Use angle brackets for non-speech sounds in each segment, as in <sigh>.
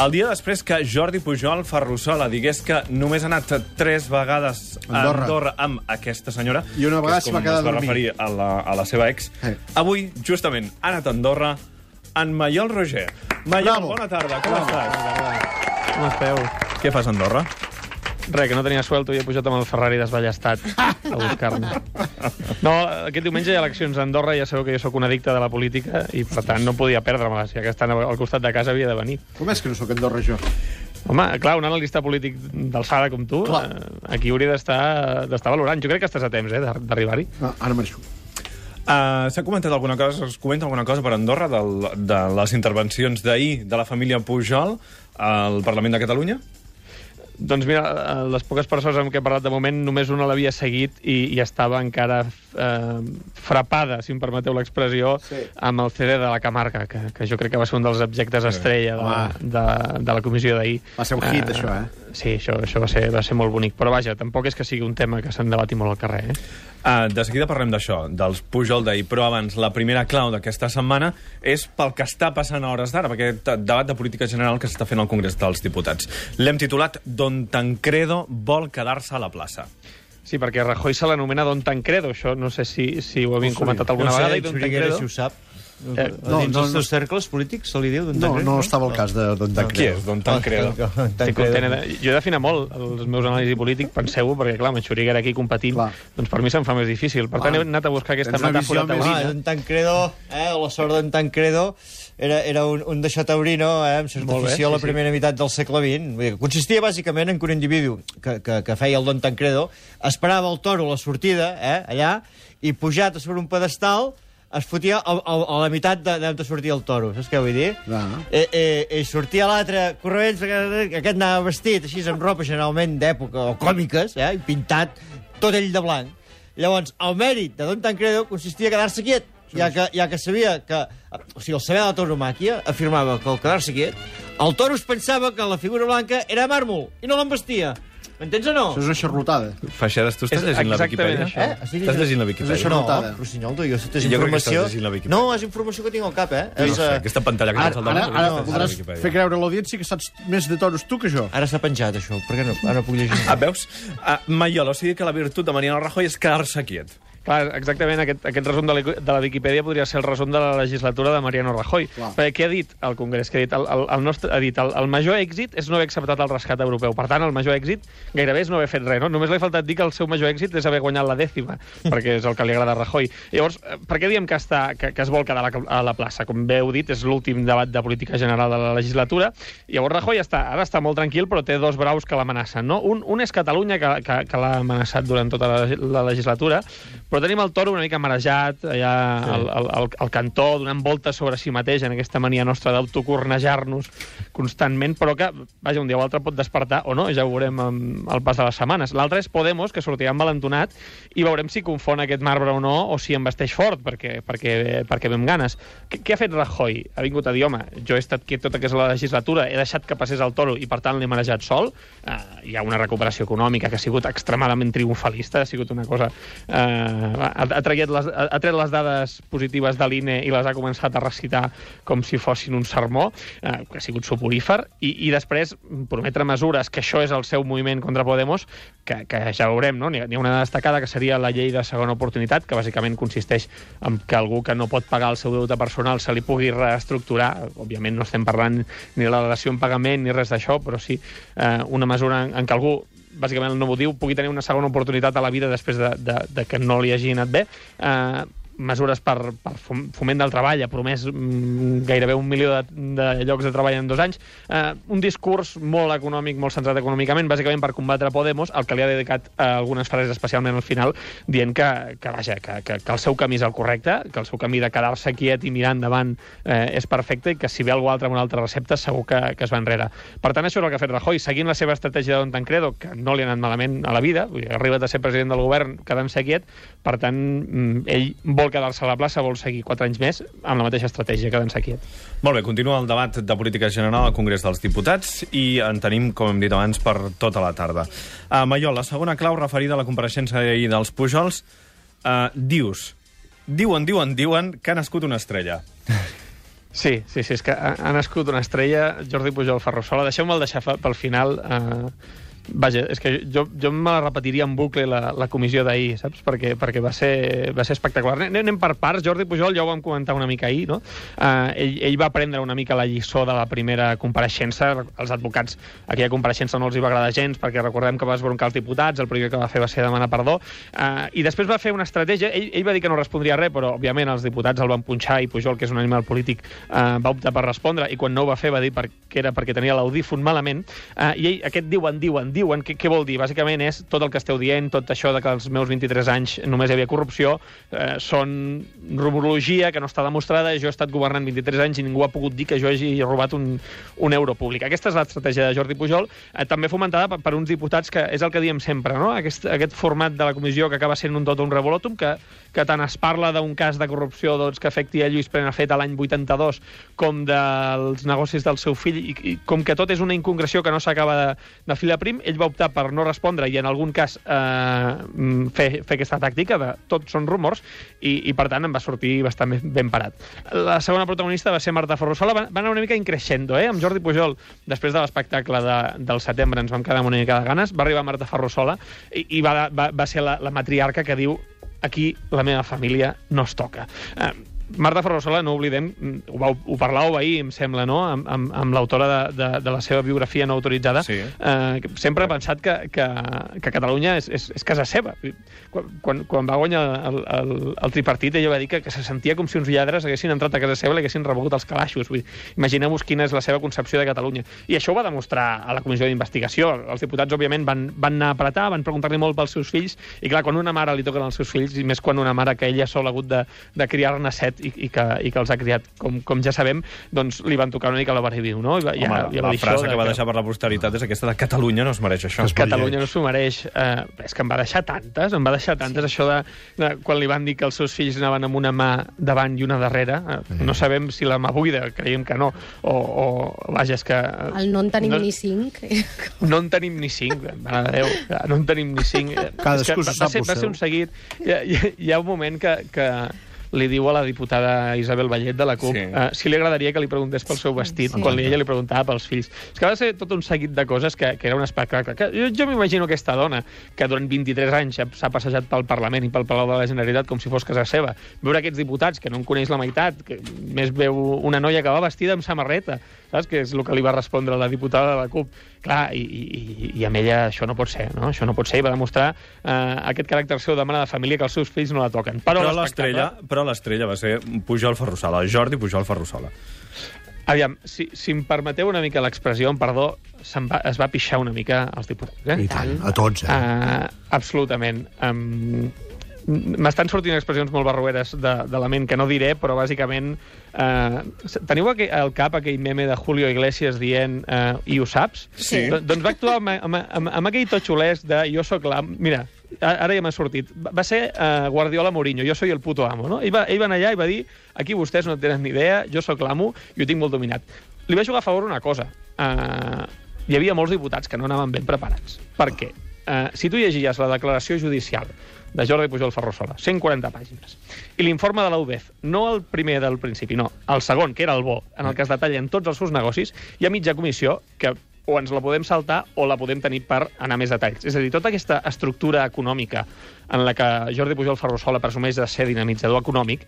El dia després que Jordi Pujol Ferrusola digués que només ha anat tres vegades a Andorra. Andorra amb aquesta senyora, I una vegada s'hi va quedar a dormir. referir a la, a la seva ex, Eh. avui, justament, ha anat a Andorra en Maiol Roger. Maiol, Bravo. bona tarda, com estàs? Com esteu? Què fas a Andorra? Res, que no tenia suelto i he pujat amb el Ferrari desballestat a buscar-me. No, aquest diumenge hi ha eleccions a Andorra i ja sabeu que jo sóc un addicte de la política i, per tant, no podia perdre-me-la. Si que estan al costat de casa havia de venir. Com és que no sóc Andorra, jo? Home, clar, un analista polític d'alçada com tu, Clar. eh, aquí hauria d'estar d'estar valorant. Jo crec que estàs a temps, eh, d'ar- d'arribar-hi. Ah, ara marxo. Uh, S'ha comentat alguna cosa, es comenta alguna cosa per Andorra del, de les intervencions d'ahir de la família Pujol al Parlament de Catalunya? Doncs mira, eh, les poques persones amb què he parlat de moment, només una l'havia seguit i, i estava encara eh, frapada, si em permeteu l'expressió, Sí. amb el CD de la Camarga, que, que jo crec que va ser un dels objectes estrella de, de, de la comissió d'ahir. Va ser un hit, això, eh? Sí, això, això va, ser, va ser molt bonic. Però vaja, tampoc és que sigui un tema que se'n debati molt al carrer. Eh? Uh, de seguida parlem d'això, dels Pujol d'ahir, però abans, la primera clau d'aquesta setmana és pel que està passant a hores d'ara, perquè aquest debat de política general que s'està fent al Congrés dels Diputats. L'hem titulat Don Tancredo vol quedar-se a la plaça. Sí, perquè Rajoy se l'anomena Don Tancredo, això no sé si, si ho havíem comentat alguna no sé, vegada. I Don Tancredo... si ho sap. Eh, Eh, no, dins no, els no. seus cercles polítics se li diu? Don No, Tancredo? no estava el cas de Don Qui Tancredo. és Don Tancredo? Don Estic Tancredo. content de... Jo he d'afinar molt els meus anàlisis polític, penseu-ho, perquè, clar, amb en Xuriguera aquí competint, Clar. doncs per mi se'm fa més difícil. Per tant, he anat a buscar aquesta Tens una metàfora visió més- Ah, taurina. Don Tancredo, eh, la sort d'en Tancredo, era, era un, un deixat taurino, eh, amb Molt bé, certificació a la sí, sí. primera meitat del segle XX. Vull dir, que consistia bàsicament en que un individu que, que, que feia el Don Tancredo esperava el toro a la sortida, eh, allà, i pujat a sobre un pedestal es fotia a, a, a la meitat de- d'on sortia el toro, saps què vull dir? Ah. Eh, eh, i sortia l'altre corrent, perquè aquest anava vestit així amb ropa generalment d'època o còmiques, eh, i pintat tot ell de blanc. Llavors, el mèrit de Don Tancredo consistia a quedar-se quiet, ja que, ja que sabia que... O sigui, el saber de la tauromàquia afirmava que al quedar-se quiet, el toro es pensava que la figura blanca era màrmol i no l'embestia. M'entens o no? Això és una xarlotada. Feixedes, tu estàs És llegint la exactament Viquipèdia? Eh? Estic Estàs llegint la És Viquipèdia? això. No. Rossinyol, jo, és Jo crec que informació... estàs llegint la Viquipèdia. No, és informació que tinc al cap, eh? No És, sé, eh, aquesta pantalla que Ara, tens al ara, davant... ara no, podràs Viquipèdia. fer creure a l'audiència que saps més de toros tu que jo. Ara s'ha penjat, això. Per què no? Ara no puc llegir. <laughs> Ah, veus? Uh, Maiol, o sigui que la virtut de Mariano Rajoy és quedar-se quiet. Clar, exactament, aquest, aquest resum de la, de la Viquipèdia podria ser el resum de la legislatura de Mariano Rajoy. Clar. Perquè què ha dit el Congrés? Què ha dit? El, el, el nostre, ha dit el, el major èxit és no haver acceptat el rescat europeu. Per tant, el major èxit gairebé és no haver fet res. No? Només li ha faltat dir que el seu major èxit és haver guanyat la dècima, <laughs> perquè és el que li agrada a Rajoy. Llavors, eh, per què diem que, està, que, que es vol quedar a la, a la plaça? Com bé heu dit, és l'últim debat de política general de la legislatura. Llavors, Rajoy està, ara està molt tranquil, però té dos braus que l'amenacen. No? Un, un és Catalunya, que, que, que l'ha amenaçat durant tota la, la legislatura, però tenim el toro una mica marejat, allà sí. al, al, al, al cantó, donant voltes sobre si mateix, en aquesta mania nostra d'autocornejar-nos constantment, però que, vaja, un dia o altre pot despertar, o no, ja ho veurem el pas de les setmanes. L'altre és Podemos, que sortirà envalentonat, i veurem si confon aquest marbre o no, o si embesteix fort, perquè, perquè, perquè ve amb ganes. Què, què ha fet Rajoy? Ha vingut a dir, home, jo he estat quiet tota aquesta legislatura, he deixat que passés el toro i, per tant, l'he marejat sol. Uh, hi ha una recuperació econòmica que ha sigut extremadament triomfalista, ha sigut una cosa... Uh, ha, ha, traient les, ha, tret les dades positives de l'INE i les ha començat a recitar com si fossin un sermó, uh, que ha sigut suporífer, i, i després prometre mesures, que això és el seu moviment contra Podemos, que, que ja veurem, no? N'hi ha, una destacada que seria la llei de segona oportunitat, que bàsicament consisteix en que algú que no pot pagar el seu deute personal se li pugui reestructurar. Òbviament no estem parlant ni de la relació en pagament ni res d'això, però sí eh, una mesura en, en què algú bàsicament el nou motiu, pugui tenir una segona oportunitat a la vida després de, de, de que no li hagi anat bé. Eh, mesures per, per fom- foment del treball, ha promès mm, gairebé un milió de, de llocs de treball en dos anys. Eh, un discurs molt econòmic, molt centrat econòmicament, bàsicament per combatre Podemos, al que li ha dedicat eh, algunes frases especialment al final, dient que, que, vaja, que, que, que el seu camí és el correcte, que el seu camí de quedar-se quiet i mirar endavant eh, és perfecte i que si ve algú altre amb una altra recepta segur que, que es va enrere. Per tant, això és el que ha fet Rajoy, seguint la seva estratègia de Don Tancredo, que no li ha anat malament a la vida, ha arribat a ser president del govern quedant-se quiet, per tant, mm, ell vol quedar-se a la plaça, vol seguir quatre anys més amb la mateixa estratègia, quedant-se quiet. Molt bé, continua el debat de política general al Congrés dels Diputats i en tenim, com hem dit abans, per tota la tarda. Uh, Maiol, la segona clau referida a la compareixença d'ahir dels Pujols, uh, dius, diuen, diuen, diuen que ha nascut una estrella. Sí, sí, sí, és que ha, ha nascut una estrella, Jordi Pujol Ferrusola. Deixeu-me'l deixar pel final. Eh, vaja, és que jo, jo me la repetiria en bucle la, la comissió d'ahir, saps? Perquè, perquè va, ser, va ser espectacular. Anem, per parts. Jordi Pujol, ja ho vam comentar una mica ahir, no? Eh, ell, ell va prendre una mica la lliçó de la primera compareixença. Els advocats, aquella compareixença no els hi va agradar gens, perquè recordem que va esbroncar els diputats, el primer que va fer va ser demanar perdó, eh, i després va fer una estratègia. Ell, ell va dir que no respondria res, però, òbviament, els diputats el van punxar i Pujol, que és un animal polític, eh, va optar per respondre, i quan no ho va fer va dir per, que era perquè tenia l'audífon malament, eh, i ell, aquest diuen, diuen, diuen, què, què vol dir? Bàsicament és tot el que esteu dient, tot això de que als meus 23 anys només hi havia corrupció, eh, són rumorologia que no està demostrada, jo he estat governant 23 anys i ningú ha pogut dir que jo hagi robat un, un euro públic. Aquesta és l'estratègia de Jordi Pujol, eh, també fomentada per, per uns diputats que és el que diem sempre, no? aquest, aquest format de la comissió que acaba sent un tot un revolutum, que, que tant es parla d'un cas de corrupció doncs, que afecti a Lluís Prenafeta l'any 82 com dels negocis del seu fill, i, i com que tot és una incongreció que no s'acaba de, de filar prim, ell va optar per no respondre i en algun cas eh, fer, fer aquesta tàctica de tot són rumors i, i per tant em va sortir bastant ben, ben parat. La segona protagonista va ser Marta Ferrusola, va, va anar una mica increixendo, eh? amb Jordi Pujol, després de l'espectacle de, del setembre ens vam quedar amb una mica de ganes, va arribar Marta Ferrusola i, i va, va, va ser la, la matriarca que diu aquí la meva família no es toca. Eh, Marta Ferrusola, no oblidem, mm, ho, vau, ho parlàveu ahir, em sembla, no?, amb, amb, amb l'autora de, de, de la seva biografia no autoritzada. Sí. Eh, sempre ha pensat que, que, que Catalunya és, és, és casa seva. Quan, quan, quan va guanyar el, el, el tripartit, ella va dir que, que se sentia com si uns lladres haguessin entrat a casa seva i haguessin rebegut els calaixos. Imagineu-vos quina és la seva concepció de Catalunya. I això ho va demostrar a la comissió d'investigació. Els diputats, òbviament, van, van anar a apretar, van preguntar-li molt pels seus fills, i clar, quan una mare li toquen els seus fills, i més quan una mare que ella sol ha hagut de, de criar-ne set i, i, que, i que els ha criat, com, com ja sabem, doncs li van tocar una mica la barriviu, no? I va, Home, ja, ja la això frase que va deixar per la posteritat és aquesta de Catalunya no es mereix això. Catalunya no s'ho mereix. Eh, és que em va deixar tantes, em va deixar tantes, això de, de quan li van dir que els seus fills anaven amb una mà davant i una darrere. Eh, no sabem si la mà buida, creiem que no, o, o vaja, és que... El no en tenim No- ni cinc. <laughs> no en tenim ni cinc, mare de Déu, que no en tenim ni cinc. Eh, Cadascú va, sap ser, va ser un seguit. Hi hi ha- hi ha un moment que, que li diu a la diputada Isabel Vallet de la CUP Sí. uh, si li agradaria que li preguntés pel seu vestit Sí. sí. quan ella li preguntava pels fills. És que va ser tot un seguit de coses que, que era un espectacle. Que jo jo m'imagino aquesta dona que durant 23 anys s'ha passejat pel Parlament i pel Palau de la Generalitat com si fos casa seva. Veure aquests diputats que no en coneix la meitat, que més veu una noia que va vestida amb samarreta, saps? Que és el que li va respondre la diputada de la CUP. Clar, i, i, i amb ella això no pot ser, no? Això no pot ser, i va demostrar eh, aquest caràcter seu de mare de família que els seus fills no la toquen. Però, Però l'estrella però l'estrella va ser Pujol Ferrusola, Jordi Pujol Ferrusola. Aviam, si, si em permeteu una mica l'expressió, amb perdó, va, es va pixar una mica als diputats. Eh? I tant, a tots, eh? Uh, absolutament. Um, M'estan sortint expressions molt barrueres de, de la ment que no diré, però bàsicament... Uh, teniu aqu al cap aquell meme de Julio Iglesias dient uh, i ho saps? Sí. Do, doncs va actuar amb, amb, amb, amb aquell totxolès de jo sóc l'am... Mira, ara ja m'ha sortit. Va ser uh, Guardiola Mourinho, jo soy el puto amo, no? Ell va, ell va anar allà i va dir aquí vostès no tenen ni idea, jo sóc l'amo i ho tinc molt dominat. Li va jugar a favor una cosa. Uh, hi havia molts diputats que no anaven ben preparats. Per què? Uh, si tu llegies la declaració judicial de Jordi Pujol Ferrusola, 140 pàgines, i l'informe de la UDEF, no el primer del principi, no, el segon, que era el bo, en el que es detallen tots els seus negocis, hi ha mitja comissió que o ens la podem saltar o la podem tenir per anar més detalls. És a dir, tota aquesta estructura econòmica en la que Jordi Pujol Ferrusola presumeix de ser dinamitzador econòmic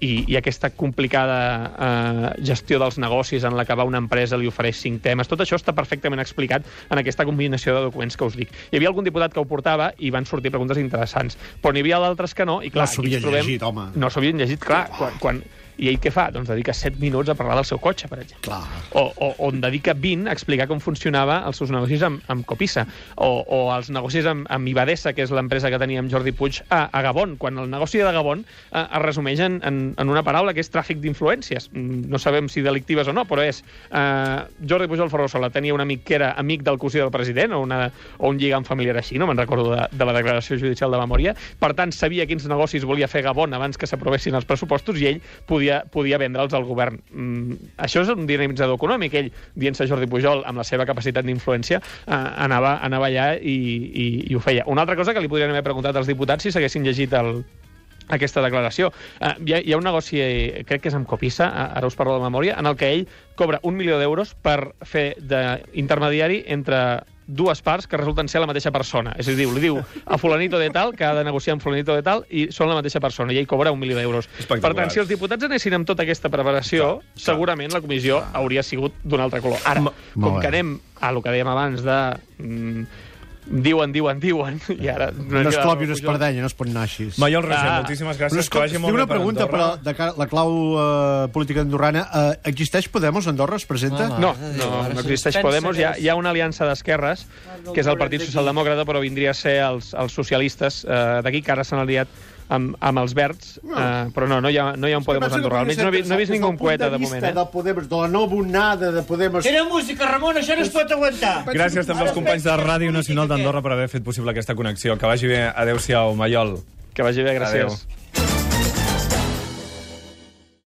i, i aquesta complicada eh, gestió dels negocis en la que va una empresa li ofereix cinc temes, tot això està perfectament explicat en aquesta combinació de documents que us dic. Hi havia algun diputat que ho portava i van sortir preguntes interessants, però n'hi havia d'altres que no, i clar... No aquí ens trobem- llegit, home. No s'havien llegit, clar, quan, quan... I ell què fa? Doncs dedica 7 minuts a parlar del seu cotxe, per exemple Clar. o, o, o en dedica 20 a explicar com funcionava els seus negocis amb, amb Copissa, o, o els negocis amb, amb Ibadesa, que és l'empresa que tenia amb Jordi Puig a, a Gabon, quan el negoci de Gabon eh, es resumeix en, en, en una paraula que és tràfic d'influències. No sabem si delictives o no, però és... Eh, Jordi Pujol Ferrusola tenia un amic que era amic del cosí del president, o, una, o un lligam familiar així, no me'n recordo de, de la declaració judicial de memòria, per tant sabia quins negocis volia fer Gabon abans que s'aprovessin els pressupostos i ell podia, podia vendre'ls al govern. Mm, això és un dinamitzador econòmic. Ell, dient-se Jordi Pujol, amb la seva capacitat d'influència, eh, anava, anava allà i, i, i ho feia. Una altra cosa que li podrien haver preguntat als diputats si s'haguessin llegit el, aquesta declaració. Uh, hi, ha, hi ha un negoci, eh, crec que és amb Copissa, uh, ara us parlo de memòria, en el que ell cobra un milió d'euros per fer d'intermediari entre dues parts que resulten ser la mateixa persona. És a dir, li diu a fulanito de tal que ha de negociar amb fulanito de tal i són la mateixa persona i ell cobra un milió d'euros. Per tant, si els diputats anessin amb tota aquesta preparació, Clar, clar. segurament la comissió hauria sigut d'un altre color. Ara, com que anem a lo que dèiem abans de... Mm, diuen, diuen, diuen, i ara... No es queda clopi una espardenya, no es pot anar així. Maiol Roger, Ah. moltíssimes Però gràcies. escolta, que vagi molt tinc una pregunta per la, de cara- la clau eh, política andorrana. Eh, existeix Podemos a Andorra? Es presenta? Home. No, no, no existeix Podemos. Hi ha, que és- hi ha una aliança d'esquerres, que és el Partit Socialdemòcrata, però vindria a ser els, els socialistes eh, d'aquí, que ara s'han aliat amb, amb els verds, eh, però no, no hi ha, no hi ha un Podemos a Andorra. Almenys no, he, vi- no he vist ningú en poeta, de moment. Eh? De Podemos, de la no bonada de Podemos... Era música, Ramon, això no es pot aguantar. Gràcies també als companys de Ràdio Nacional d'Andorra per haver fet possible aquesta connexió. Que vagi bé. Adéu-siau, Maiol. Que vagi bé, gràcies. Adéu.